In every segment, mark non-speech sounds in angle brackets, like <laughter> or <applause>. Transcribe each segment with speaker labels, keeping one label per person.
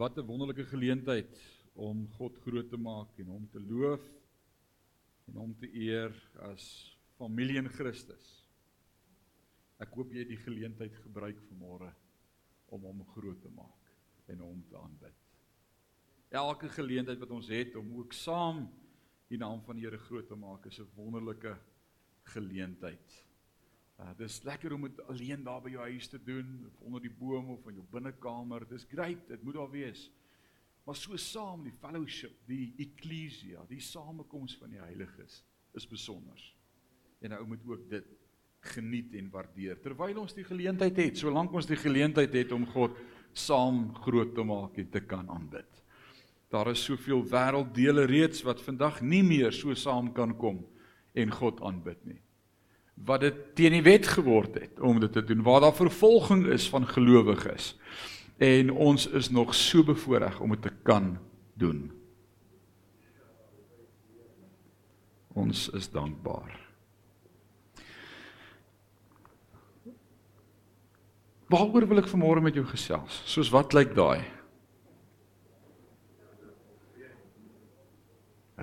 Speaker 1: Wat 'n wonderlike geleentheid om God groot te maak en hom te loof en hom te eer as familie in Christus. Ek hoop jy het die geleentheid gebruik vanmôre om hom groot te maak en hom te aanbid. Elke geleentheid wat ons het om ook saam die naam van die Here groot te maak is 'n wonderlike geleentheid. Uh, dis lekker om dit alleen daar by jou huis te doen of onder die boom of in jou binnekamer. Dis great, dit moet daar wees. Maar so saam die fellowship, die eklesia, die samekoms van die heiliges is besonder. En ou moet ook dit geniet en waardeer terwyl ons die geleentheid het, solank ons die geleentheid het om God saam groot te maak en te kan aanbid. Daar is soveel wêrelddele reeds wat vandag nie meer so saam kan kom en God aanbid nie wat dit teen die wet geword het om dit te doen waar daar vervolging is van gelowiges en ons is nog so bevoordeel om dit te kan doen ons is dankbaar Waaroor wil ek vanmôre met jou gesels? Soos wat lyk daai?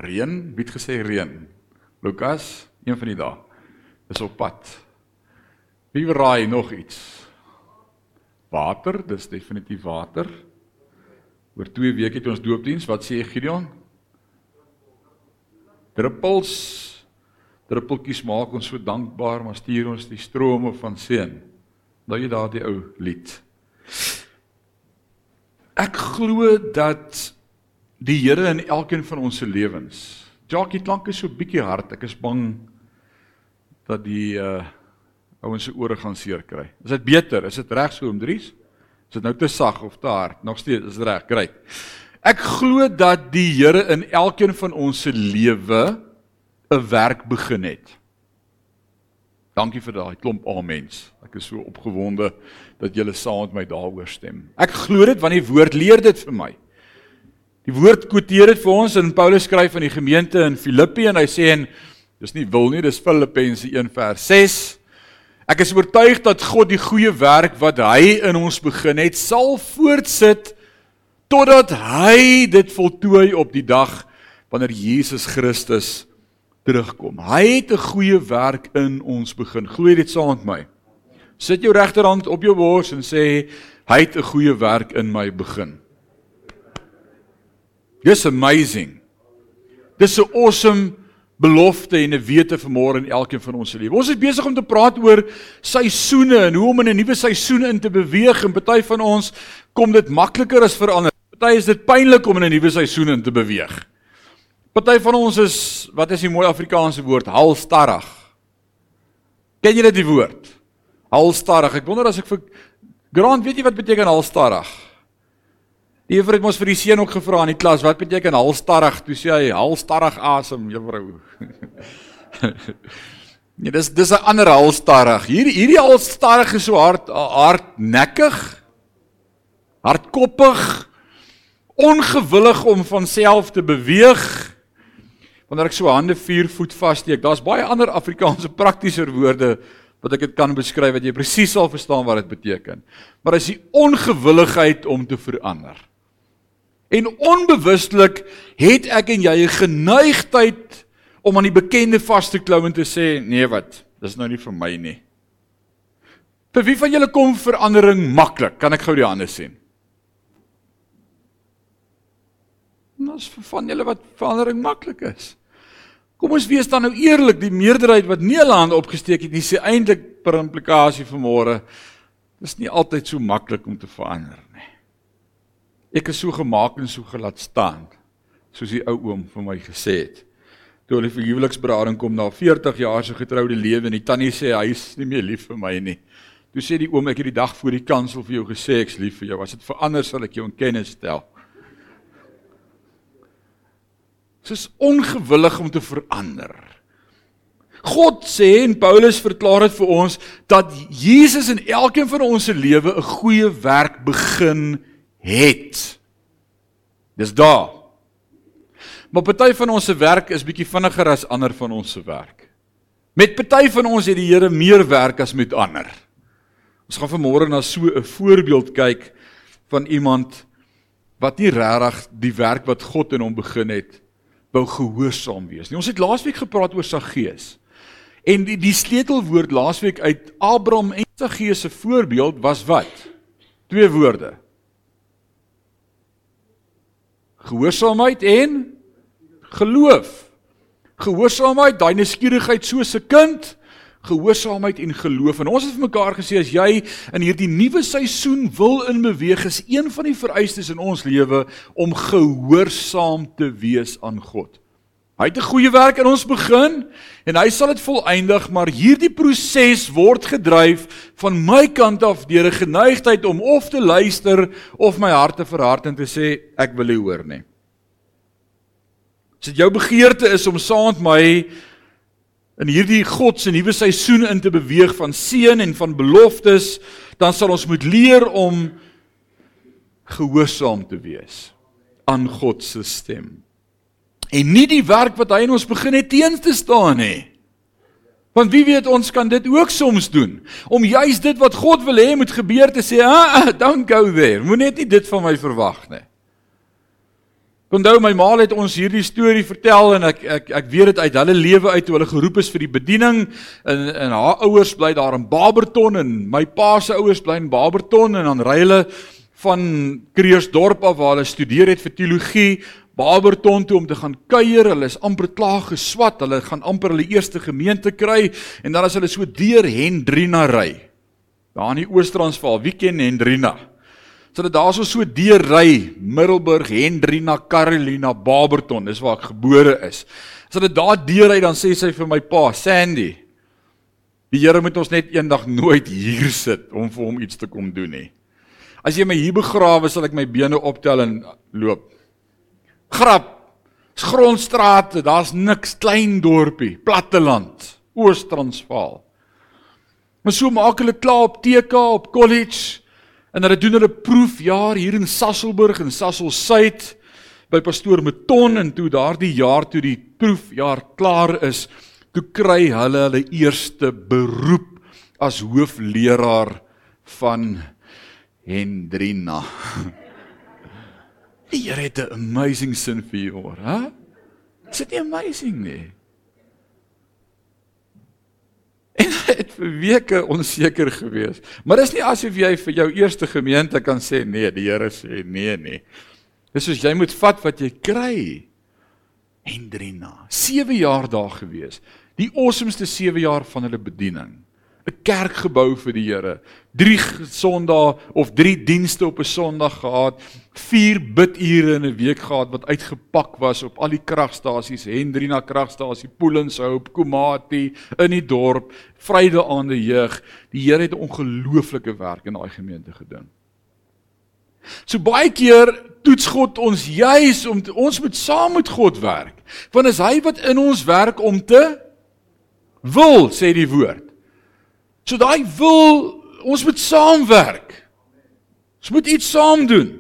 Speaker 1: Reën, wie het gesê reën? Lukas, een van die dae is op pad. Wie raai nog iets? Water, dis definitief water. Oor 2 weke het ons doopdiens. Wat sê Gideon? Druppels. Druppeltjies maak ons so dankbaar, maar stuur ons die strome van seën. Nou jy daardie ou lied. Ek glo dat die Here in elkeen van ons se lewens. Jackie klank is so bietjie hard. Ek is bang dat die uh ouens se ore gaan seer kry. Is dit beter? Is dit reg so om Dries? Is dit nou te sag of te hard? Nog steeds is reg. Great. Ek glo dat die Here in elkeen van ons se lewe 'n werk begin het. Dankie vir daai klomp amens. Ek is so opgewonde dat julle saam met my daaroor stem. Ek glo dit want die woord leer dit vir my. Die woord quoteer dit vir ons in Paulus skryf aan die gemeente in Filippi en hy sê en Dis nie wil nie, dis Filippense 1 vers 6. Ek is oortuig dat God die goeie werk wat hy in ons begin het, sal voortsit totdat hy dit voltooi op die dag wanneer Jesus Christus terugkom. Hy het 'n goeie werk in ons begin. Glo dit saam met my. Sit jou regterhand op jou bors en sê hy het 'n goeie werk in my begin. Dis amazing. Dis 'n awesome belofte en 'n wete vir môre in elkeen van ons se lewe. Ons is besig om te praat oor seisoene en hoe om in 'n nuwe seisoen in te beweeg en party van ons kom dit makliker as vir ander. Party is dit pynlik om in 'n nuwe seisoen in te beweeg. Party van ons is wat is die mooi Afrikaanse woord halstarrig. Ken jy dit die woord? Halstarrig. Ek wonder as ek vir Grant, weet jy wat beteken halstarrig? Die juffrou het mos vir die seun ook gevra in die klas, wat beteken halstarrig? Toe sê hy halstarrig asem, juffrou. <laughs> nee, dis dis 'n ander halstarrig. Hierdie hierdie halstarrig is so hard hardnekkig. Hardkoppig. Ongewillig om van self te beweeg. Wanneer ek so hande 4 voet vassteek, daar's baie ander Afrikaanse praktieser woorde wat ek dit kan beskryf wat jy presies sal verstaan wat dit beteken. Maar is die ongewilligheid om te verander. En onbewustelik het ek en jy 'n geneigtheid om aan die bekende vas te klou en te sê, nee wat, dis nou nie vir my nie. Vir wie van julle kom verandering maklik? Kan ek gou die hande sien? Ons vir van julle wat verandering maklik is. Kom ons wees dan nou eerlik, die meerderheid wat nie hulle hande opgesteek het nie, sê eintlik per implikasie vanmôre, dis nie altyd so maklik om te verander. Ek is so gemaak en so gelaat staan, soos die ou oom vir my gesê het. Toe hulle vir huweliksberading kom na 40 jaar se getroude lewe en die tannie sê hy is nie meer lief vir my nie. Toe sê die oom ek het die dag voor die kansel vir jou gesê ek's lief vir jou. As dit verander sal ek jou in kennis stel. Dit is ongewillig om te verander. God sê en Paulus verklaar dit vir ons dat Jesus in elkeen van ons se lewe 'n goeie werk begin het. Dis daar. Maar party van ons se werk is bietjie vinniger as ander van ons se werk. Met party van ons het die Here meer werk as met ander. Ons gaan vanmôre na so 'n voorbeeld kyk van iemand wat nie regtig die werk wat God in hom begin het wou gehoorsaam wees nie. Ons het laasweek gepraat oor Saggeus. En die die sleutelwoord laasweek uit Abraham en Saggeus se voorbeeld was wat? Twee woorde. Gehoorsaamheid en geloof. Gehoorsaamheid, daai nuuskierigheid soos 'n kind, gehoorsaamheid en geloof. En ons het vir mekaar gesê as jy in hierdie nuwe seisoen wil inbeweeg, is een van die vereistes in ons lewe om gehoorsaam te wees aan God. Hy het 'n goeie werk in ons begin en hy sal dit volëindig, maar hierdie proses word gedryf van my kant af deur 'n geneigtheid om of te luister of my hart te verhard en te sê ek wil nie hoor nie. As dit jou begeerte is om saam met my in hierdie God se nuwe seisoen in te beweeg van seën en van beloftes, dan sal ons moet leer om gehoorsaam te wees aan God se stem. En nie die werk wat hy in ons begin het teen te staan nie. Want wie weet ons kan dit ook soms doen om juis dit wat God wil hê moet gebeur te sê, "Ah, ah don't go there. Moenie net dit van my verwag nie." Onthou my ma het ons hierdie storie vertel en ek ek ek weet dit uit hulle lewe uit toe hulle geroep is vir die bediening en en haar ouers bly daar in Barberton en my pa se ouers bly in Barberton en dan ry hulle van Kreersdorp af waar hulle studeer het vir teologie Barberton toe om te gaan kuier. Hulle is amper klaar geswat. Hulle gaan amper hulle eerste gemeente kry en dan as hulle so deur Hendrina ry. Daar in die Oos-Transvaal. Wie ken Hendrina? So dat daarso so deur ry Middelburg, Hendrina, Carolina, Barberton, dis waar ek gebore is. As hulle daar deur ry dan sê sy vir my pa, Sandy, die Here moet ons net eendag nooit hier sit om vir hom iets te kom doen nie. As jy my hier begrawe, sal ek my bene optel en loop. Grap. Dis grondstrate, daar's niks klein dorpie, platteland, Oos-Transvaal. Maar so maak hulle klaar op TK op college En hulle doen hulle proefjaar hier in Sasselburg en Sassel Suid by pastoor Meton en toe daardie jaar toe die proefjaar klaar is, toe kry hulle hulle eerste beroep as hoofleraar van Hendrina. <laughs> Die Here het 'n amazing sin vir jou, hè? Is dit nie amazing nie? En het vir weke onseker gewees. Maar dis nie asof jy vir jou eerste gemeente kan sê nee, die Here sê nee nie. Dis soos jy moet vat wat jy kry. Hendrina, 7 jaar daar gewees. Die awesomeste 7 jaar van hulle bediening. 'n Kerk gebou vir die Here. 3 Sondae of 3 dienste op 'n Sondag gehad, 4 bidure in 'n week gehad wat uitgepak was op al die kragstasies, Hendrina kragstasie, Poolenshoop, Komati in die dorp, Vryde aande jeug. Die Here het 'n ongelooflike werk in daai gemeente gedoen. So baie keer toets God ons juis om te, ons moet saam met God werk. Want is hy wat in ons werk om te wil, sê die woord. So daai wil ons moet saamwerk. Ons moet iets saam doen.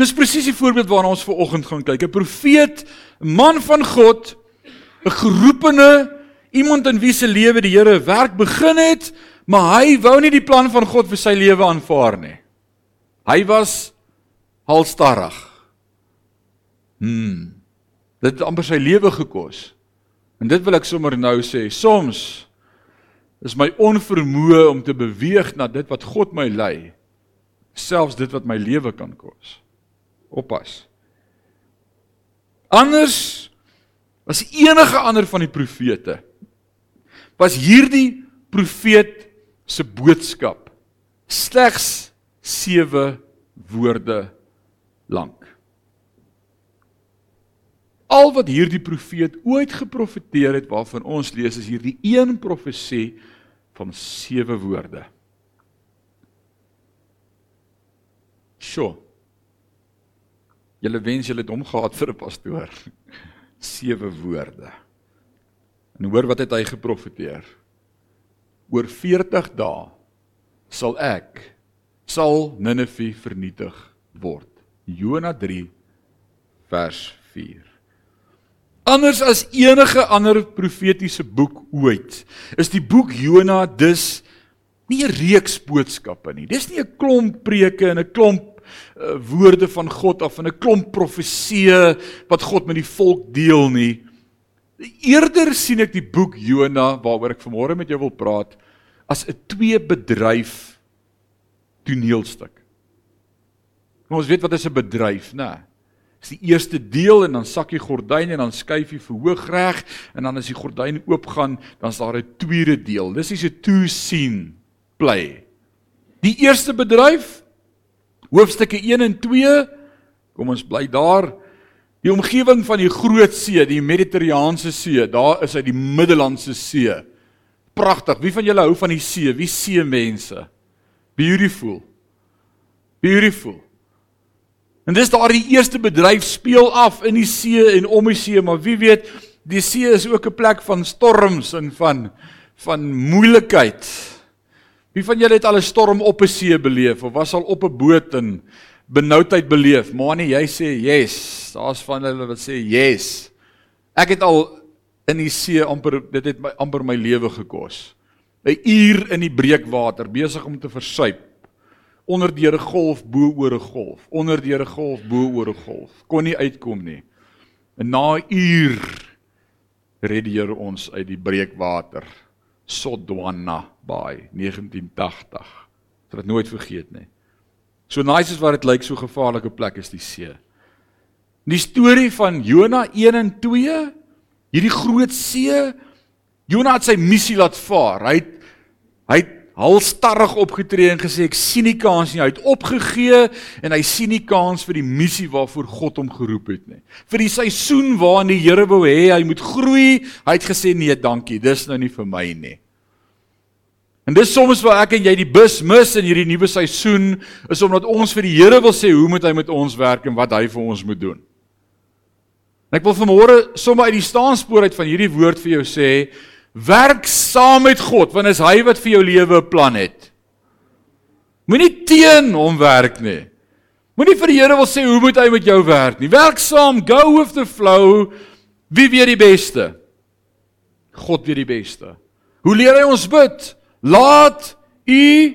Speaker 1: Dis presies die voorbeeld waarna ons ver oggend gaan kyk. 'n Profeet, 'n man van God, 'n geroepene, iemand in wie se lewe die Here werk begin het, maar hy wou nie die plan van God vir sy lewe aanvaar nie. Hy was halstarrig. Hm. Dit het amper sy lewe gekos. En dit wil ek sommer nou sê, soms is my onvermoë om te beweeg na dit wat God my lei selfs dit wat my lewe kan kos oppas. Anders as enige ander van die profete was hierdie profeet se boodskap slegs 7 woorde lank. Al wat hierdie profeet ooit geprofeteer het waarvan ons lees is hierdie een profesie van sewe woorde. Sjoe. Julle wens julle het hom gehad vir 'n pastoor. <laughs> Sewe woorde. En hoor wat het hy geprofeteer? Oor 40 dae sal ek sal Ninive vernietig word. Jona 3 vers 4. Anders as enige ander profetiese boek ooit, is die boek Jona dus nie 'n reeks boodskappe nie. Dis nie 'n klomp preke en 'n klomp uh, woorde van God af en 'n klomp profeseë wat God met die volk deel nie. Eerder sien ek die boek Jona waaroor ek vanmôre met jou wil praat as 'n twee bedryf toneelstuk. Ons weet wat is 'n bedryf, né? Dis die eerste deel en dan sak jy gordyn en dan skuif jy verhoog reg en dan as die gordyn oopgaan, dan is daar 'n tweede deel. Dis is 'n two scene play. Die eerste bedryf hoofstukke 1 en 2 kom ons bly daar. Die omgewing van die Groot See, die Mediterrane See, daar is uit die Middellandse See. Pragtig. Wie van julle hou van die see? Wie see mense? Beautiful. Beautiful. En dis daar die eerste bedryf speel af in die see en om die see, maar wie weet, die see is ook 'n plek van storms en van van moeilikheid. Wie van julle het al 'n storm op 'n see beleef of was al op 'n boot en benoudheid beleef? Maanie, jy sê yes. Daar's van hulle wat sê yes. Ek het al in die see amper dit het my amper my lewe gekos. 'n Uur in die breekwater besig om te versuip. Onder deur 'n golf bo oor 'n golf, onder deur 'n golf bo oor 'n golf. Kon nie uitkom nie. En na 'n uur red die Here ons uit die breekwater. Sodwana Bay 1980. Ek sal dit nooit vergeet nie. So nice is wat dit lyk so gevaarlike plek is die see. Die storie van Jona 1 en 2, hierdie groot see, Jona het sy missie laat vaar. Hy het hy het halstarrig opgetree en gesê ek sien nie kans nie. Hy het opgegee en hy sien nie kans vir die missie waarvoor God hom geroep het nie. Vir die seisoen waarin die Here wou hê hy moet groei, hy het gesê nee, dankie. Dis nou nie vir my nie. En dis soms waar ek en jy die bus mis in hierdie nuwe seisoen is omdat ons vir die Here wil sê hoe moet hy met ons werk en wat hy vir ons moet doen. En ek wil vanmôre sommer uit die staanspoor uit van hierdie woord vir jou sê, werk saam met God want is hy wat vir jou lewe 'n plan het. Moenie teen hom werk nie. Moenie vir die Here wil sê hoe moet hy met jou werk nie. Werk saam, go with the flow. Wie weet die beste? God weet die beste. Hoe leer hy ons bid? Laat u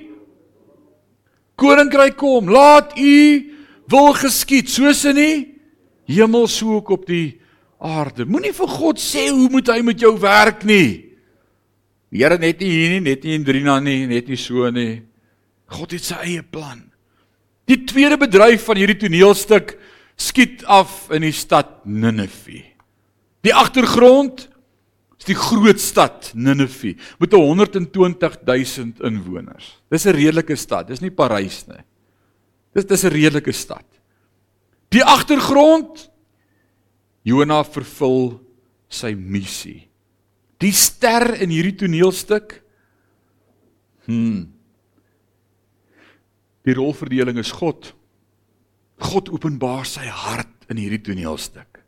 Speaker 1: koninkryk kom. Laat u wil geskied soos in die hemel so ook op die aarde. Moenie vir God sê hoe moet hy met jou werk nie. Die Here net nie hier nie, net nie in Drina nie, net nie so nie. God het sy eie plan. Die tweede bedryf van hierdie toneelstuk skiet af in die stad Ninive. Die agtergrond is die groot stad Ninive met 120 000 inwoners. Dis 'n redelike stad, dis nie Parys nie. Dis dis 'n redelike stad. Die agtergrond Jona vervul sy missie. Die ster in hierdie toneelstuk hm Die rolverdeling is God. God openbaar sy hart in hierdie toneelstuk.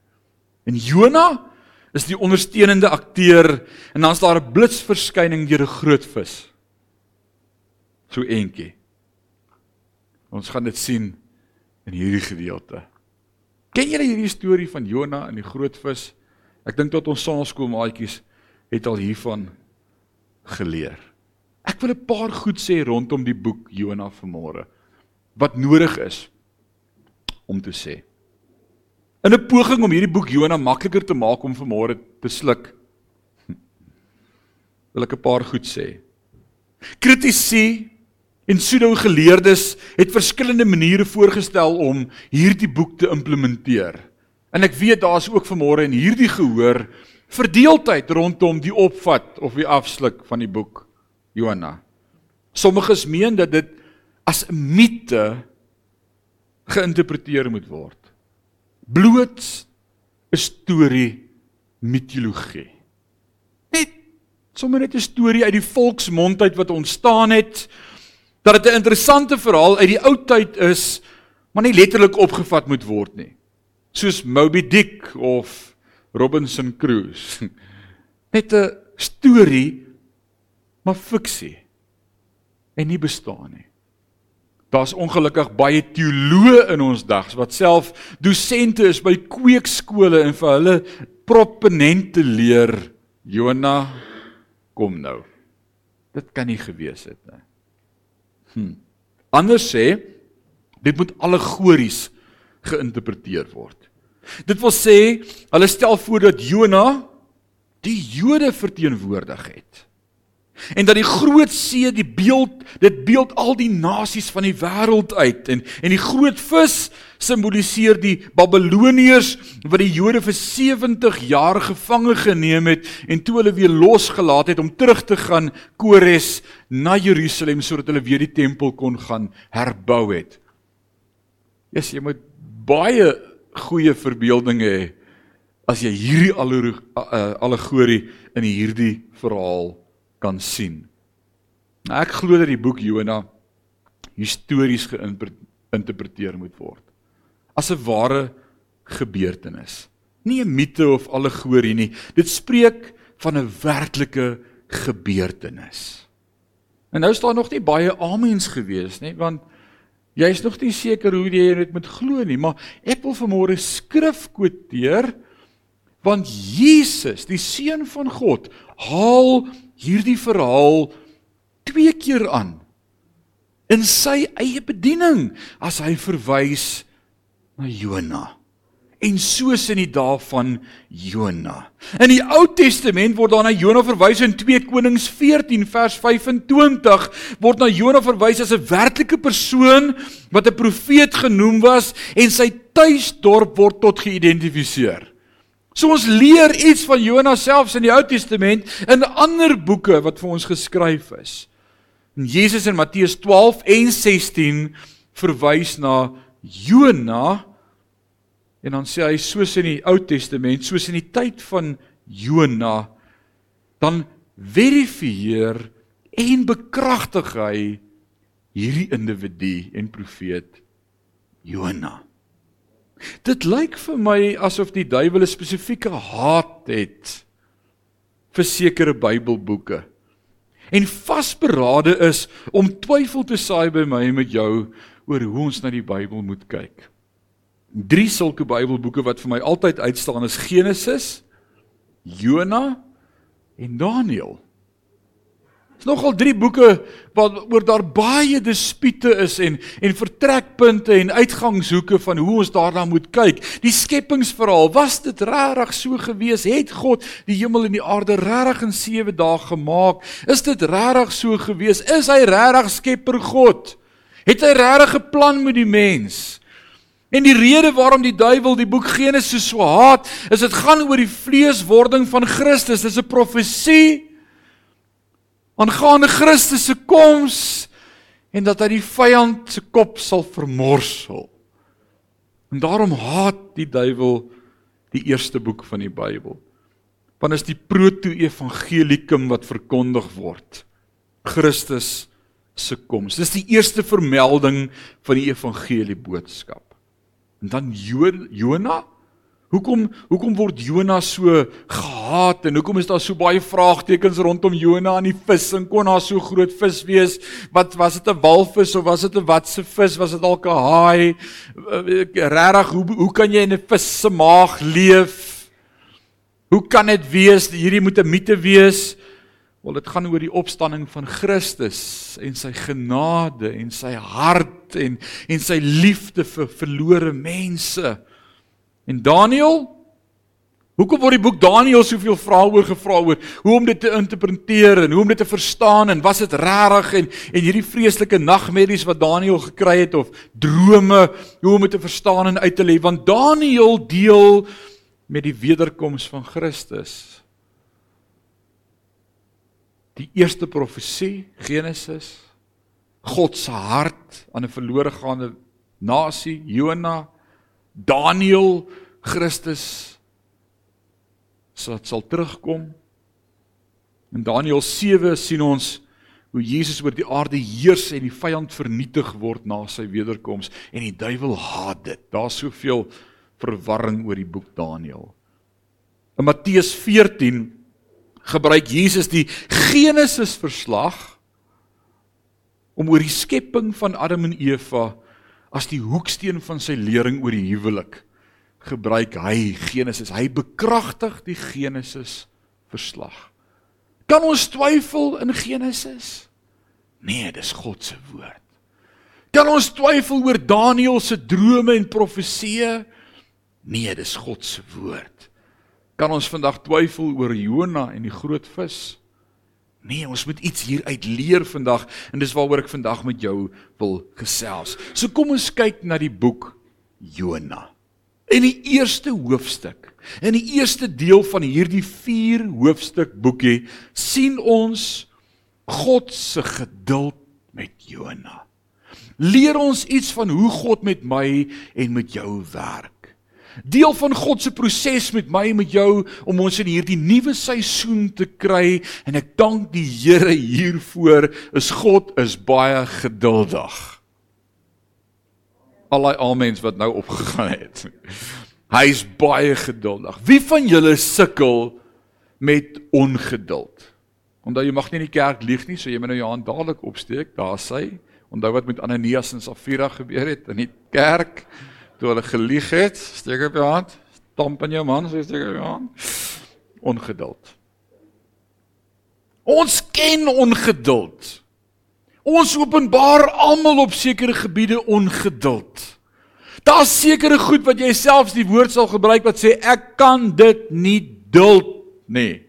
Speaker 1: En Jona is die ondersteunende akteur en dan's daar 'n blitsverskyning deur 'n groot vis. So eentjie. Ons gaan dit sien in hierdie gedeelte. Ken julle hierdie storie van Jona en die groot vis? Ek dink tot ons sonskoolmaatjies het al hiervan geleer. Ek wil 'n paar goed sê rondom die boek Jona vanmôre wat nodig is om te sê. In 'n poging om hierdie boek Jona makliker te maak om vanmôre te sluk, wil ek 'n paar goed sê. Kritici en pseudo-geleerdes het verskillende maniere voorgestel om hierdie boek te implementeer. En ek weet daar's ook vanmôre in hierdie gehoor verdeeldheid rondom die opvat of die afsluk van die boek Jona. Sommiges meen dat dit as 'n mite geïnterpreteer moet word bloot 'n storie mitologie. Net sommer net 'n storie uit die volksmond uit wat ontstaan het dat dit 'n interessante verhaal uit die ou tyd is, maar nie letterlik opgevat moet word nie. Soos Moby Dick of Robinson Crusoe. <laughs> Net 'n storie maar fiksie en nie bestaan nie. Daar's ongelukkig baie teoloë in ons dags wat self dosente is by kweekskole en vir hulle proponente leer Jona kom nou. Dit kan nie gewees het nie. Hm. Anders sê Dit moet allegories geïnterpreteer word. Dit wil sê, hulle stel voor dat Jona die Jode verteenwoordig het. En dat die groot see die beeld, dit beeld al die nasies van die wêreld uit en en die groot vis simboliseer die Babiloniërs wat die Jode vir 70 jaar gevange geneem het en toe hulle weer losgelaat het om terug te gaan Kores na Jerusalem sodat hulle weer die tempel kon gaan herbou het. Yes, jy moet baie goeie verbeeldinge hê as jy hierdie allegorie in hierdie verhaal kan sien. Nou ek glo dat die boek Jona histories geïnterpreteer moet word as 'n ware gebeurtenis. Nie 'n mite of allegorie nie. Dit spreek van 'n werklike gebeurtenis. En nou staan nog nie baie amens gewees nie, want Jy is nog nie seker hoe jy dit moet glo nie, maar ek wil vanmôre skrif quoteer want Jesus, die seun van God, haal hierdie verhaal twee keer aan in sy eie bediening as hy verwys na Jonah en soos in die dae van Jona. In die Ou Testament word daar na Jona verwys in 2 Konings 14 vers 25 word na Jona verwys as 'n werklike persoon wat 'n profeet genoem was en sy tuisdorp word tot geïdentifiseer. So ons leer iets van Jona selfs in die Ou Testament in ander boeke wat vir ons geskryf is. En Jesus in Matteus 12 en 16 verwys na Jona En dan sê hy soos in die Ou Testament, soos in die tyd van Jona, dan verifieer en bekragtig hy hierdie individu en profeet Jona. Dit lyk vir my asof die duiwel 'n spesifieke haat het vir sekere Bybelboeke en vasberade is om twyfel te saai by my en met jou oor hoe ons na die Bybel moet kyk. Drie sulke Bybelboeke wat vir my altyd uitstaan is Genesis, Jona en Daniël. Dis nogal drie boeke wat oor daar baie dispute is en en vertrekpunte en uitgangshoeke van hoe ons daarna moet kyk. Die skepingsverhaal, was dit regtig so gewees? Het God die hemel en die aarde regtig in 7 dae gemaak? Is dit regtig so gewees? Is hy regtig Skepper God? Het hy regtig 'n plan met die mens? En die rede waarom die duiwel die boek Genesis so haat, is dit gaan oor die vleeswording van Christus. Dis 'n profesie aangaande Christus se koms en dat hy die vyand se kop sal vermorsel. En daarom haat die duiwel die eerste boek van die Bybel. Want is die proto-evangelikum wat verkondig word. Christus se koms. Dis die eerste vermelding van die evangelie boodskap. En dan Jona? Hoekom hoekom word Jona so gehaat en hoekom is daar so baie vraagtekens rondom Jona en die vis en kon daar so groot vis wees? Wat was dit 'n walvis of was dit 'n watse vis? Was dit dalk 'n haai? Regtig, hoe hoe kan jy in 'n vis se maag leef? Hoe kan dit wees hierdie moet 'n mite wees? Wel dit gaan oor die opstanding van Christus en sy genade en sy hart en en sy liefde vir verlore mense. En Daniël? Hoekom word die boek Daniël soveel vrae oor gevra oor? Hoe om dit te interpreteer en hoe om dit te verstaan en was dit regtig en en hierdie vreeslike nagmerries wat Daniël gekry het of drome hoe om dit te verstaan en uit te lê? Want Daniël deel met die wederkoms van Christus die eerste profesie Genesis God se hart aan 'n verlore gaande nasie Jona Daniël Christus sal sal terugkom. In Daniël 7 sien ons hoe Jesus oor die aarde heers en die vyand vernietig word na sy wederkoms. En die duiwel haat dit. Daar's soveel verwarring oor die boek Daniël. In Matteus 14 gebruik Jesus die Genesis verslag om oor die skepping van Adam en Eva as die hoeksteen van sy lering oor die huwelik gebruik hy Genesis hy bekragtig die Genesis verslag kan ons twyfel in Genesis nee dis God se woord Kan ons twyfel oor Daniël se drome en profeseë? Nee, dis God se woord. Kan ons vandag twyfel oor Jona en die groot vis? Nee, ons moet iets hieruit leer vandag en dis waaroor ek vandag met jou wil gesels. So kom ons kyk na die boek Jona. In die eerste hoofstuk, in die eerste deel van hierdie 4 hoofstuk boekie, sien ons God se geduld met Jona. Leer ons iets van hoe God met my en met jou werk. Deel van God se proses met my en met jou om ons in hierdie nuwe seisoen te kry en ek dank die Here hiervoor. Is God is baie geduldig. Allei amens wat nou opgegaan het. Hy's baie geduldig. Wie van julle sukkel met ongeduld? Onthou jy mag nie in die kerk lieg nie, so jy moet nou jou hand dadelik opsteek. Daar sê, onthou wat met Ananias en Safira gebeur het in die kerk toe hulle gelieg het. Steek op jou hand. Stamp in jou man, sê steek op jou hand. Ongeduld. Ons ken ongeduld. Ons openbaar almal op sekere gebiede ongeduld. Daar's sekere goed wat jy selfs die woord sal gebruik wat sê ek kan dit nie duld nie.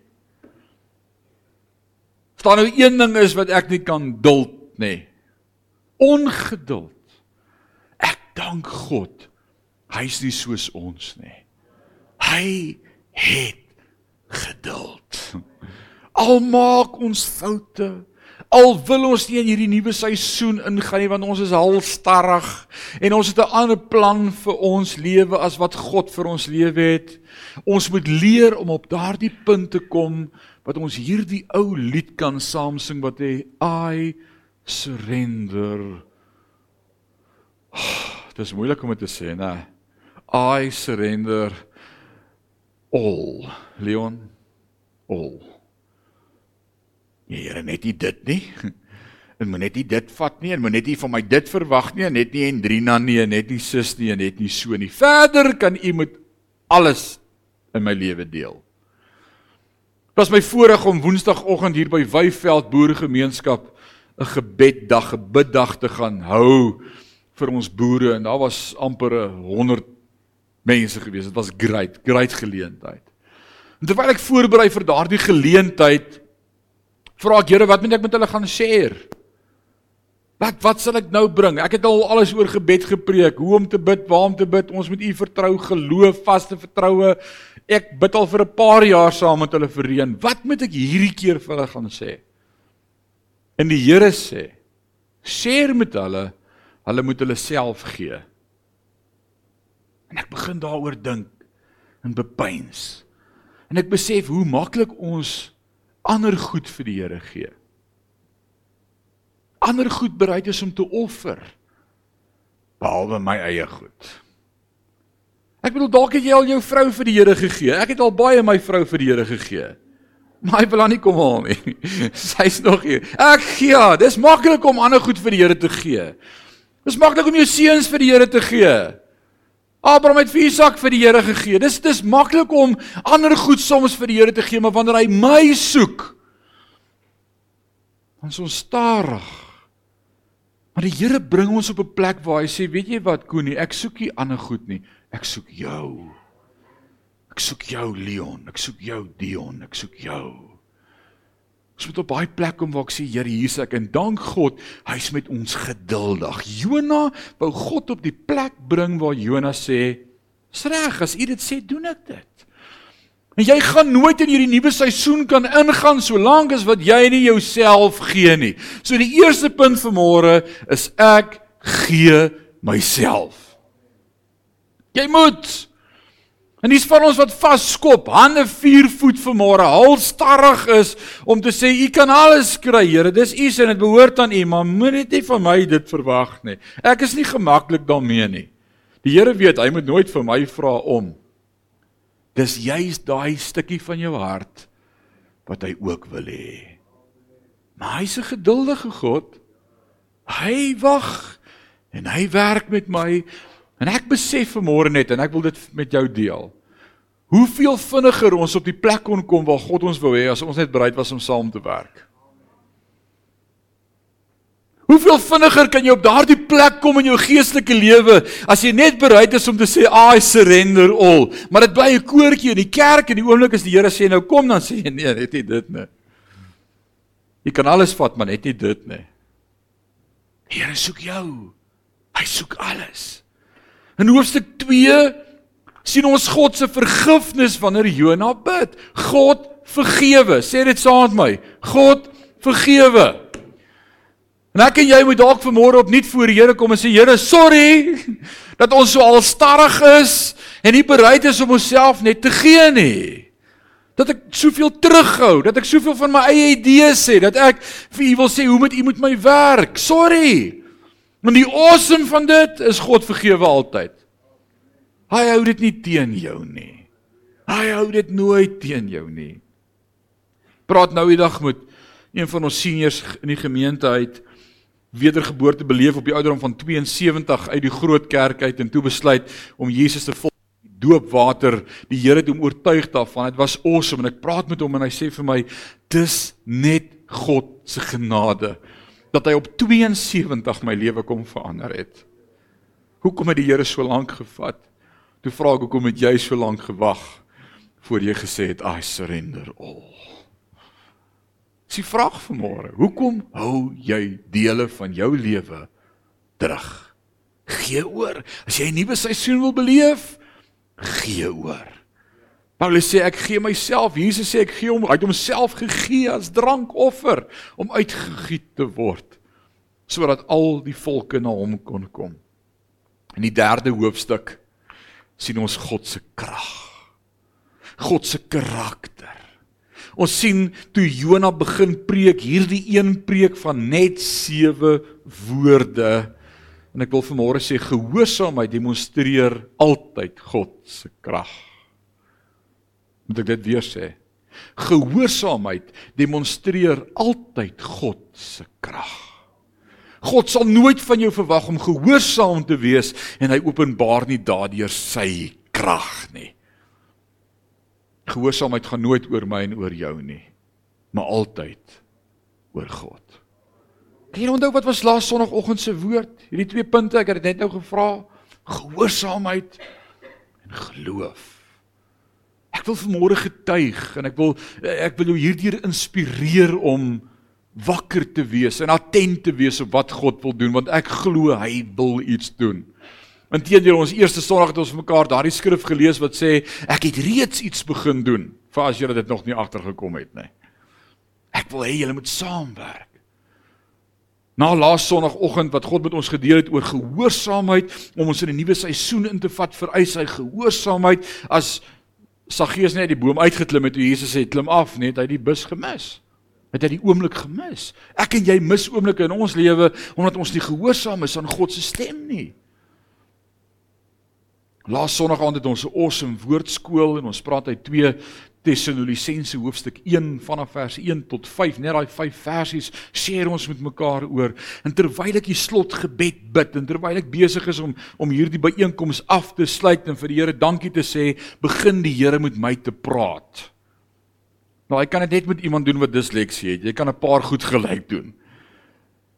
Speaker 1: Staan nou een ding is wat ek nie kan duld nie. Ongeduld. Ek dank God. Hy's nie soos ons nie. Hy het geduld. Al maak ons foute, Al wil ons nie in hierdie nuwe seisoen ingaan nie want ons is halstarrig en ons het 'n ander plan vir ons lewe as wat God vir ons lewe het. Ons moet leer om op daardie punt te kom wat ons hierdie ou lied kan saam sing wat hy I surrender. Oh, dit is moeilik om dit te sê, né? I surrender all, Leon. All. Nee, Here, net nie dit nie. <laughs> En moet net nie dit vat nie en moet net nie van my dit verwag nie, net nie Hendrina nie, net nie sus nie, net nie so nie. Verder kan u met alles in my lewe deel. Dit was my voorreg om Woensdagoggend hier by Wyveld Boeregemeenskap 'n gebeddag, 'n biddag te gaan hou vir ons boere en daar was amper 100 mense gewees. Dit was great, great geleentheid. En terwyl ek voorberei vir daardie geleentheid, Vra ek Here, wat moet ek met hulle gaan share? Wat wat sal ek nou bring? Ek het al alles oor gebed gepreek, hoe om te bid, waar om te bid. Ons moet U vertrou, geloof, vaste vertroue. Ek bid al vir 'n paar jaar saam met hulle vereen. Wat moet ek hierdie keer vir hulle gaan sê? En die Here sê: "Share met hulle, hulle moet hulle self gee." En ek begin daaroor dink en bepeins. En ek besef hoe maklik ons ander goed vir die Here gee. Ander goed bereid is om te offer behalwe my eie goed. Ek bedoel dalk het jy al jou vrou vir die Here gegee. Ek het al baie my vrou vir die Here gegee. Maar hy wil aan nie kom haal nie. <laughs> Sy's nog hier. Ek gee. Dis maklik om ander goed vir die Here te gee. Dis maklik om jou seuns vir die Here te gee. Abraham het vir Isak vir die Here gegee. Dis dis maklik om ander goed soms vir die Here te gee, maar wanneer hy my soek, dan is ons starig. Maar die Here bring ons op 'n plek waar hy sê, weet jy wat, Koenie, ek soek nie ander goed nie. Ek soek jou. Ek soek jou, Leon. Ek soek jou, Dion. Ek soek jou. Ons moet op baie plek kom waar ek sê Here hier's ek en dank God hy's met ons geduldig. Jona wou God op die plek bring waar Jona sê: "Dis reg, as u dit sê, doen ek dit." En jy gaan nooit in hierdie nuwe seisoen kan ingaan solank as wat jy nie jouself gee nie. So die eerste punt vir môre is ek gee myself. Jy moet En dis van ons wat vaskop, hande vier voet vanmôre, halstarrig is om te sê u kan alles kry, Here. Dis u se en dit behoort aan u, maar moenie net van my dit verwag nie. Ek is nie gemaklik daarmee nie. Die Here weet, hy moet nooit vir my vra om. Dis juist daai stukkie van jou hart wat hy ook wil hê. Maar hy's 'n geduldige God. Hy wag en hy werk met my En ek besef vanmôre net en ek wil dit met jou deel. Hoeveel vinniger ons op die plek kon kom waar God ons wou hê as ons net bereid was om saam te werk. Hoeveel vinniger kan jy op daardie plek kom in jou geestelike lewe as jy net bereid is om te sê I surrender all. Maar dit bly 'n koortjie in die kerk en die oomblik as die Here sê nou kom dan sê jy nee, net nie dit nie. Jy kan alles vat, maar net nie dit nie. Die Here soek jou. Hy soek alles. In hoofstuk 2 sien ons God se vergifnis wanneer Jona bid. God vergewe. Sê dit saam met my. God vergewe. En ek en jy moet dalk vanmôre opnuut voor die Here kom en sê Here, sorry <laughs> dat ons so alstarrig is en nie bereid is om onsself net te gee nie. Dat ek soveel terughou, dat ek soveel van my eie idees sê, dat ek vir u wil sê hoe moet u met my werk? Sorry. Maar die awesome van dit is God vergewe altyd. Hy hou dit nie teen jou nie. Hy hou dit nooit teen jou nie. Praat nou die dag met een van ons seniors in die gemeente uit wedergeboorte beleef op die ouderdom van 72 uit die groot kerk uit en toe besluit om Jesus te volg doopwater die Here het hom oortuig daarvan dit was awesome en ek praat met hom en hy sê vir my dis net God se genade dat hy op 72 my lewe kom verander het hoekom het die Here so lank gevat toe vra ek hoekom het jy so lank gewag voor jy gesê het i surrender all Dis die vraag vir môre. Hoekom hou jy dele van jou lewe terug? Gee oor. As jy 'n nuwe seisoen wil beleef, gee oor. Paulus sê ek gee myself. Jesus sê ek gee hom, hy het homself gegee as drankoffer om uitgegiet te word sodat al die volke na hom kon kom. In die derde hoofstuk sien ons God se krag. God se karakter. Ons sien toe Jona begin preek, hierdie een preek van net 7 woorde. En ek wil vanmôre sê gehoorsaamheid demonstreer altyd God se krag. Moet ek dit weer sê? Gehoorsaamheid demonstreer altyd God se krag. God sal nooit van jou verwag om gehoorsaam te wees en hy openbaar nie daardeur sy krag nie. Gehoorsaamheid gaan nooit oor my en oor jou nie, maar altyd oor God. Kan jy onthou wat was laas sonoggend se woord? Hierdie twee punte, ek het dit net nou gevra. Gehoorsaamheid en geloof. Ek wil vanmôre getuig en ek wil ek wil jou hierdeur inspireer om wakker te wees en attent te wees op wat God wil doen want ek glo hy wil iets doen. Inteendeel ons eerste Sondag het ons mekaar daardie skrif gelees wat sê ek het reeds iets begin doen vir as julle dit nog nie agtergekom het nie. Ek wil hê julle moet saamwerk. Na laas Sondagoggend wat God met ons gedeel het oor gehoorsaamheid om ons in 'n nuwe seisoen in te vat vir eis sy gehoorsaamheid as Saggeus net die boom uitgeklim het Jesus sê klim af net hy die bus gemis. Het hy die oomblik gemis. Ek en jy mis oomblikke in ons lewe omdat ons nie gehoorsaam is aan God se stem nie. Laas Sondag aand het ons 'n awesome woordskool en ons praat uit 2 Tessalonisense hoofstuk 1 vanaf vers 1 tot 5. Net daai 5 versies share ons met mekaar oor. En terwyl ek die slotgebed bid en terwyl ek besig is om om hierdie byeenkoms af te sluit en vir die Here dankie te sê, begin die Here met my te praat. Nou, ek kan dit net met iemand doen wat disleksie het. Jy kan 'n paar goed gelyk doen.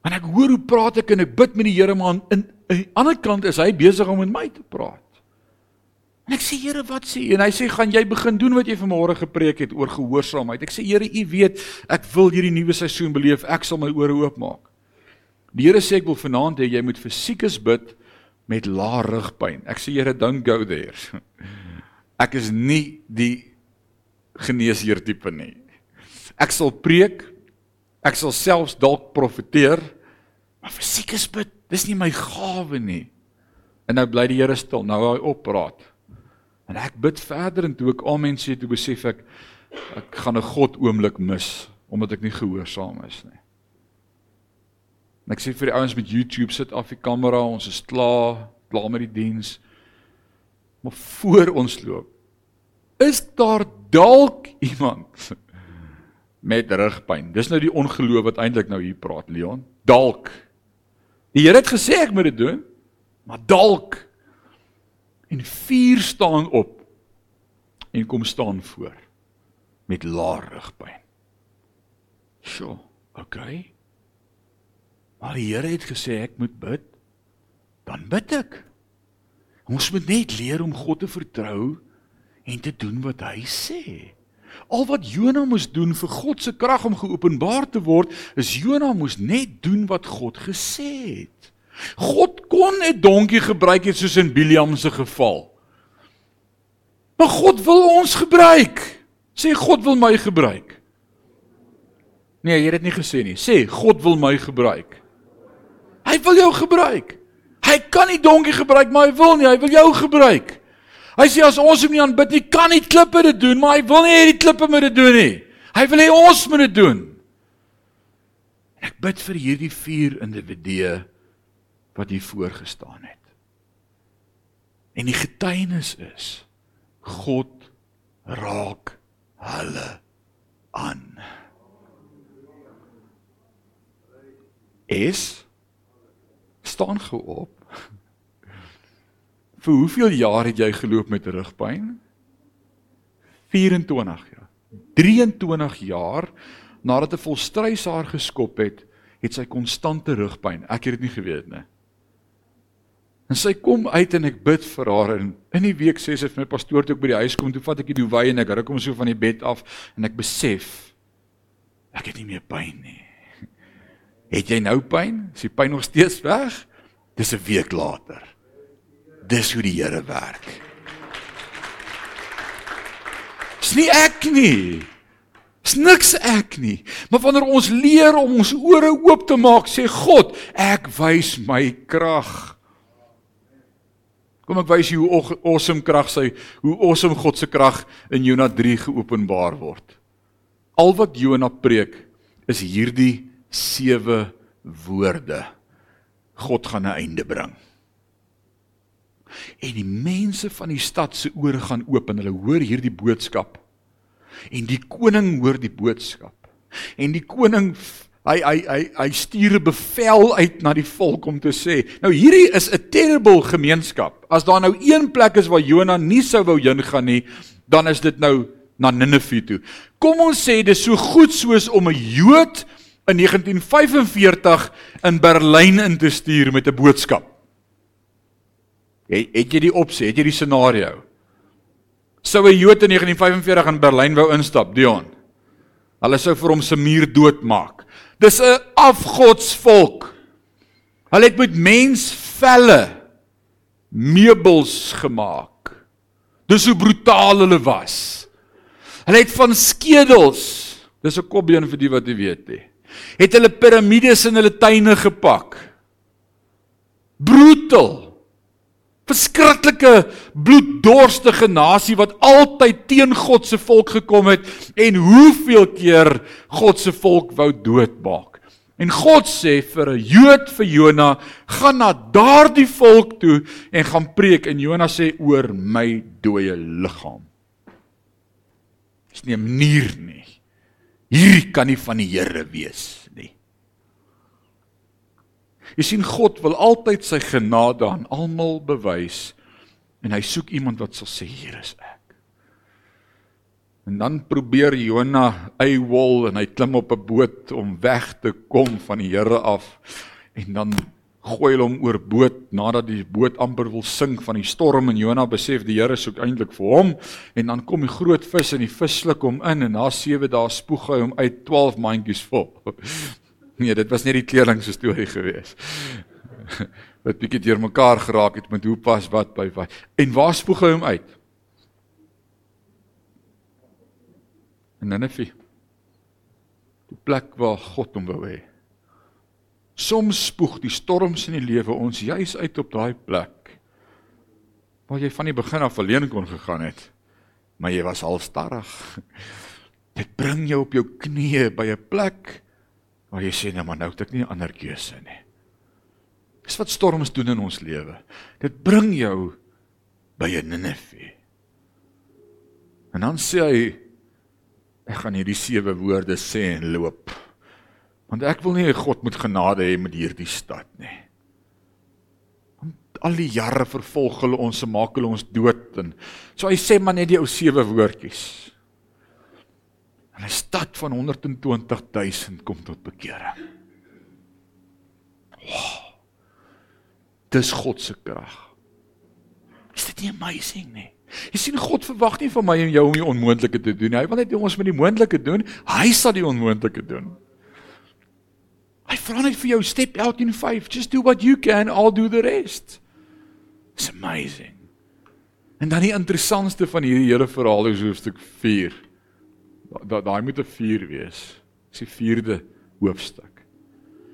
Speaker 1: En ek hoor hoe praat ek en ek bid met die Here maar aan aan die ander kant is hy besig om met my te praat. En ek sê Here, wat sê jy? En hy sê, "Gaan jy begin doen wat jy vanmôre gepreek het oor gehoorsaamheid?" Ek sê, "Here, U weet, ek wil hierdie nuwe seisoen beleef. Ek sal my ore oopmaak." Die Here sê ek wil vanaand hê jy moet vir siekes bid met lae rugpyn. Ek sê, "Here, don't go there." <laughs> Ek is nie die geneesheer tipe nie. Ek sal preek. Ek sal selfs dalk profeteer, maar vir siekes bid, dis nie my gawe nie. En nou bly die Here stil. Nou hy oppraat. En ek bid verder en toe ek amen sê, toe besef ek ek gaan 'n God oomblik mis omdat ek nie gehoorsaam is nie. En ek sê vir die ouens met YouTube sit af die kamera, ons is klaar, klaar met die diens. Maar voor ons loop, is daar dalk iemand <laughs> met rugpyn. Dis nou die ongeloof wat eintlik nou hier praat, Leon. Dalk. Die Here het gesê ek moet dit doen, maar dalk en vier staan op en kom staan voor met laar rugpyn. Sjoe, okay. Maar die Here het gesê ek moet bid. Dan bid ek. Ons moet net leer om God te vertrou en te doen wat hy sê. Al wat Jona moes doen vir God se krag om geopenbaar te word, is Jona moes net doen wat God gesê het. God kon 'n donkie gebruik het soos in Biliam se geval. Maar God wil ons gebruik. Sê God wil my gebruik. Nee, jy het dit nie gesê nie. Sê God wil my gebruik. Hy wil jou gebruik. Hy kan nie donkie gebruik, maar hy wil nie, hy wil jou gebruik. Hy sê as ons hom nie aanbid nie, kan nie klippe dit doen, maar hy wil nie hê die klippe moet dit doen nie. Hy wil hê ons moet dit doen. Ek bid vir hierdie vier individue wat hier voorgestaan het. En die getuienis is God raak hulle aan. Is staan gou op. Vir hoeveel jaar het jy geloop met rugpyn? 24 jaar. 23 jaar nadat 'n volstrys haar geskop het, het sy konstante rugpyn. Ek het dit nie geweet nie. En sy kom uit en ek bid vir haar en in die week sê sy vir my pastoor toe ek by die huis kom, toe vat ek die duwy en ek ruk hom so van die bed af en ek besef ek het nie meer pyn nie. <laughs> Het jy nou pyn? Is die pyn nog steeds weg? Dis 'n week later. Dis hoe die Here werk. Dis nie ek nie. Dis niks ek nie. Maar wanneer ons leer om ons ore oop te maak, sê God, ek wys my krag. Kom ek wys jou hoe awesome krag sy, hoe awesome God se krag in Jona 3 geopenbaar word. Al wat Jona preek is hierdie sewe woorde. God gaan 'n einde bring. En die mense van die stad se ore gaan oop en hulle hoor hierdie boodskap. En die koning hoor die boodskap. En die koning Hy hy hy hy stuur 'n bevel uit na die volk om te sê, nou hierdie is 'n terrible gemeenskap. As daar nou een plek is waar Jona nie sou wou heen gaan nie, dan is dit nou na Ninive toe. Kom ons sê dis so goed soos om 'n Jood in 1945 in Berlyn in te stuur met 'n boodskap. Het, het jy die opsie, het jy die scenario? Sou 'n Jood in 1945 in Berlyn wou instap, Dion? Hulle sou vir hom se muur doodmaak. Dis 'n afgodsvolk. Hulle het met mensvelle meubels gemaak. Dis hoe brutaal hulle was. Hulle het van skedels, dis 'n kopbeen vir die wat jy weet nie. Het hulle piramides in hulle tuine gepak. Brutal. Verskriklike bloeddorstige nasie wat altyd teen God se volk gekom het en hoeveel keer God se volk wou doodmaak. En God sê vir 'n Jood vir Jona, gaan na daardie volk toe en gaan preek en Jona sê oor my dooie liggaam. Dis nie 'n manier nie. Hierdie kan nie van die Here wees. Jy sien God wil altyd sy genade aan almal bewys en hy soek iemand wat sal sê hier is ek. En dan probeer Jona eywol en hy klim op 'n boot om weg te kom van die Here af en dan gooi hulle hom oor boot nadat die boot amper wil sink van die storm en Jona besef die Here soek eintlik vir hom en dan kom die groot vis en die vis sluk hom in en na 7 dae spoeg hy hom uit 12 mandjies vol. Nee, dit was net die kleerling se storie gewees. <laughs> Wat bietjie deur mekaar geraak het met hoe pas wat by wat. En waar spoeg hy hom uit? In Nineve. Die plek waar God hom wou hê. Soms spoeg die storms in die lewe ons juis uit op daai plek waar jy van die begin af alleen kon gegaan het, maar jy was al starrig. <laughs> Dit bring jou op jou knieë by 'n plek Maar jy sê nou maar nou het ek nie 'n ander keuse nie. Dis wat storms doen in ons lewe. Dit bring jou by Ninive. En dan sê hy ek gaan hierdie sewe woorde sê en loop. Want ek wil nie God moet genade hê met hierdie stad nie. Want al die jare vervolg hulle ons en maak hulle ons dood en so hy sê maar net die ou sewe woordjies. En 'n stad van 120 000 kom tot bekering. Wow. Dis God se krag. Is dit nie amazing nie? Jy sien God verwag nie van my en jou om die onmoontlike te doen. Hy wil net ons met die moontlike doen. Hy sal die onmoontlike doen. Hy vra net vir jou step out in faith. Just do what you can, I'll do the rest. It's amazing. En dan die interessantste van hierdie hele verhaal is hoofstuk 4. Daai daai moet 'n 4 wees. Dis die 4de hoofstuk.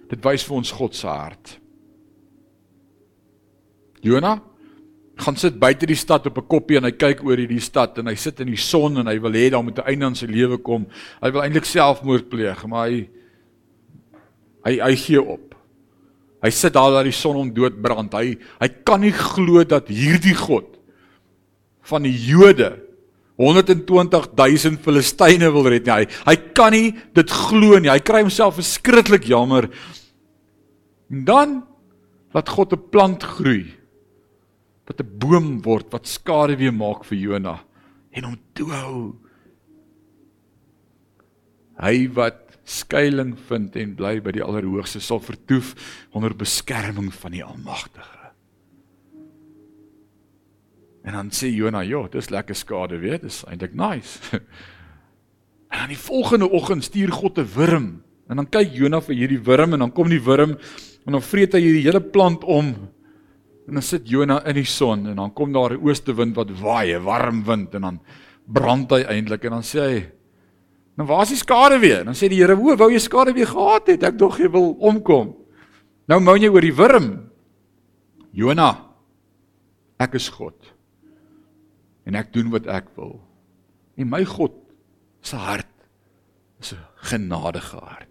Speaker 1: Dit wys vir ons God se hart. Jona gaan sit buite die stad op 'n koppie en hy kyk oor hierdie stad en hy sit in die son en hy wil hê daar moet 'n einde aan sy lewe kom. Hy wil eintlik selfmoord pleeg, maar hy hy hy gee op. Hy sit daar dat die son hom doodbrand. Hy hy kan nie glo dat hierdie God van die Jode 120000 Filistyne wil red nie. Hy hy kan nie dit glo nie. Hy kry homself verskriklik jammer. En dan laat God 'n plant groei wat 'n boom word wat skade weer maak vir Jona en hom toehou. Hy wat skuilings vind en bly by die Allerhoogste sal vertoef onder beskerming van die Almagtige. En dan sê Jona, "Ja, dis lekker skade weer, dis eintlik nice." <laughs> En dan die volgende oggend stuur God 'n wurm. En dan kyk Jona vir hierdie wurm en dan kom die wurm en dan vreet hy hierdie hele plant om En dan sit Jona in die son en dan kom daar 'n oostewind wat waai, 'n warm wind en dan brand hy eintlik en dan sê hy: "Nou waar is die skade weer?" Dan sê die Here: "O, wou jy skade weer gehad het? Ek dog jy wil omkom." Nou moan jy oor die wurm. Jona, ek is God. En ek doen wat ek wil. En my God se hart is 'n genadige hart.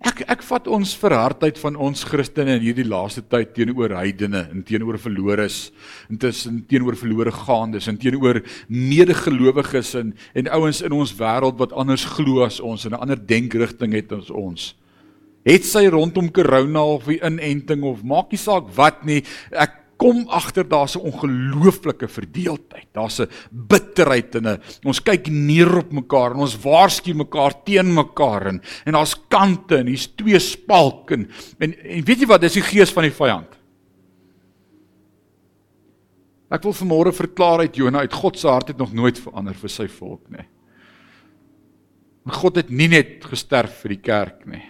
Speaker 1: Ek ek vat ons verhardheid van ons Christene in hierdie laaste tyd teenoor heidene en teenoor verloores en tussen teenoor verlore gaandes en teenoor medegelowiges en en ouens in ons wêreld wat anders glo as ons en 'n ander denkrigting het as ons. Het sy rondom corona of die inenting of maak nie saak wat nie. Ek kom agter daar's 'n ongelooflike verdeeldheid. Daar's 'n bitterheid en 'n ons kyk neer op mekaar en ons waarsku mekaar teen mekaar en en daar's kante en hier's twee spalk en, en en weet jy wat dis die gees van die vyand. Ek wil vanmôre verklaar uit Jona uit God se hart het nog nooit verander vir sy volk nie. God het nie net gesterf vir die kerk nie.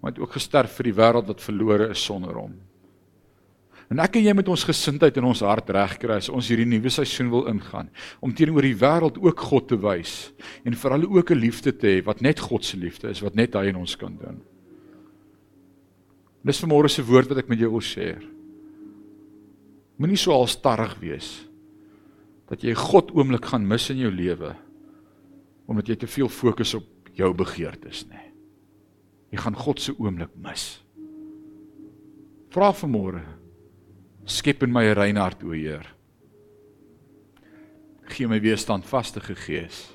Speaker 1: Maar het ook gesterf vir die wêreld wat verlore is sonder hom. En ek en jy moet ons gesindheid in ons hart regkry as ons hierdie nuwe seisoen wil ingaan om teenoor die wêreld ook God te wys en vir hulle ook 'n liefde te hê wat net God se liefde is wat net hy in ons kan doen. Dis vanmôre se woord wat ek met jou wil share. Moenie so alstarrig wees dat jy God oomblik gaan mis in jou lewe omdat jy te veel fokus op jou begeertes nie. Jy gaan God se oomblik mis. Vra vanmôre Skep in my 'n rein hart, o Heer. Gee my weer standvaste gees.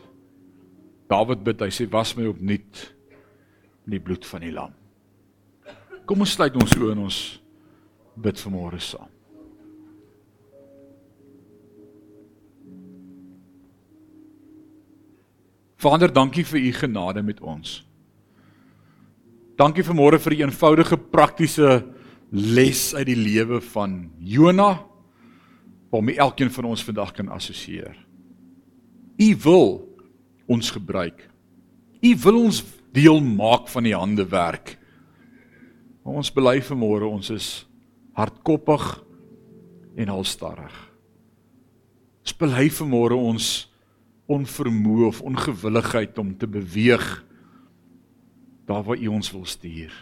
Speaker 1: Dawid bid, hy sê was my opnuut in die bloed van die lam. Kom ons sluit ons oë en ons bid vanmôre saam. Vader, dankie vir u genade met ons. Dankie vanmôre vir die eenvoudige praktiese les uit die lewe van Jona waarmee elkeen van ons vandag kan assosieer. U wil ons gebruik. U wil ons deel maak van die hande werk. Maar ons bely vanmôre ons is hardkoppig en halstarrig. Ons bely vanmôre ons onvermoë of ongewilligheid om te beweeg daar waar U ons wil stuur.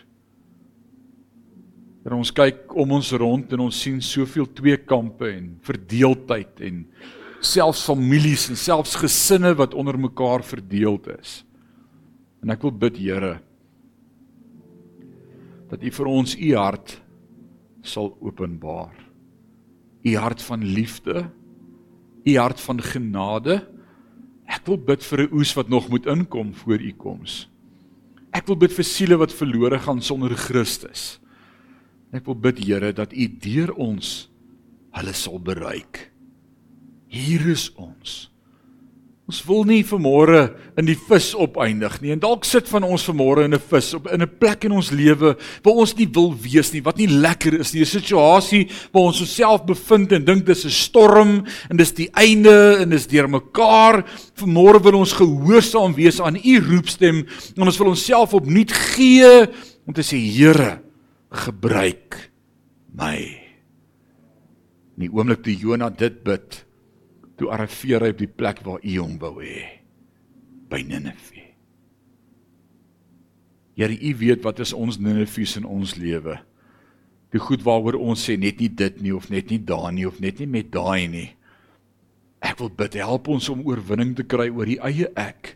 Speaker 1: En ons kyk om ons rond en ons sien soveel twee kampe en verdeeldheid en selfs families en selfs gesinne wat onder mekaar verdeeld is. En ek wil bid Here dat U vir ons U hart sal openbaar. U hart van liefde, U hart van genade. Ek wil bid vir 'n oes wat nog moet inkom voor U koms. Ek wil bid vir siele wat verlore gaan sonder Christus. Ek wil bid Here dat U deur ons hulle sal bereik. Hier is ons. Ons wil nie vanmôre in die vis opeindig nie. En dalk sit van ons vanmôre in 'n vis op in 'n plek in ons lewe waar ons nie wil wees nie, wat nie lekker is nie. 'n Situasie waar ons osself bevind en dink dis 'n storm en dis die einde en dis deurmekaar. Vanmôre wil ons gehoorsaam wees aan u roepstem en ons wil onsself opnuut gee om te sê Here, gebruik my. In die oomblik toe Jonah dit bid, toe arriveer hy op die plek waar U hom wou hê by Ninive. Here, U weet wat is ons Ninives in ons lewe. Die goed waaroor ons sê net nie dit nie of net nie daar nie of net nie met daai nie. Ek wil bid, help ons om oorwinning te kry oor die eie ek.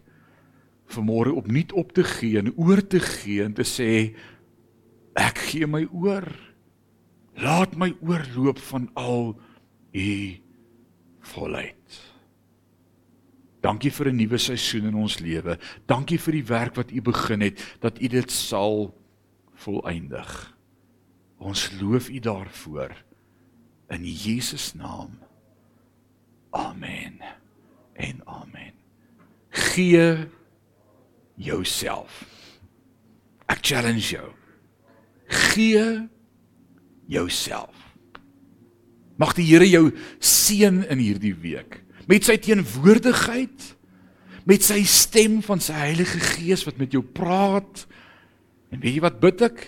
Speaker 1: Vanmôre opnuut op te gee en oor te gee en te sê ek gee my oor. Laat my oorloop van al u volheid. Dankie vir 'n nuwe seisoen in ons lewe. Dankie vir die werk wat U begin het dat U dit sal volëindig. Ons loof U daarvoor in Jesus naam. Amen. En amen. Gee jouself. Ek challenge jou. Gee jouself. Mag die Here jou seën in hierdie week met sy teenwoordigheid, met sy stem van sy Heilige Gees wat met jou praat. En weet jy wat bid ek?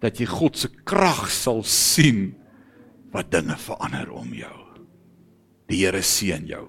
Speaker 1: Dat jy God se krag sal sien wat dinge verander om jou. Die Here seën jou.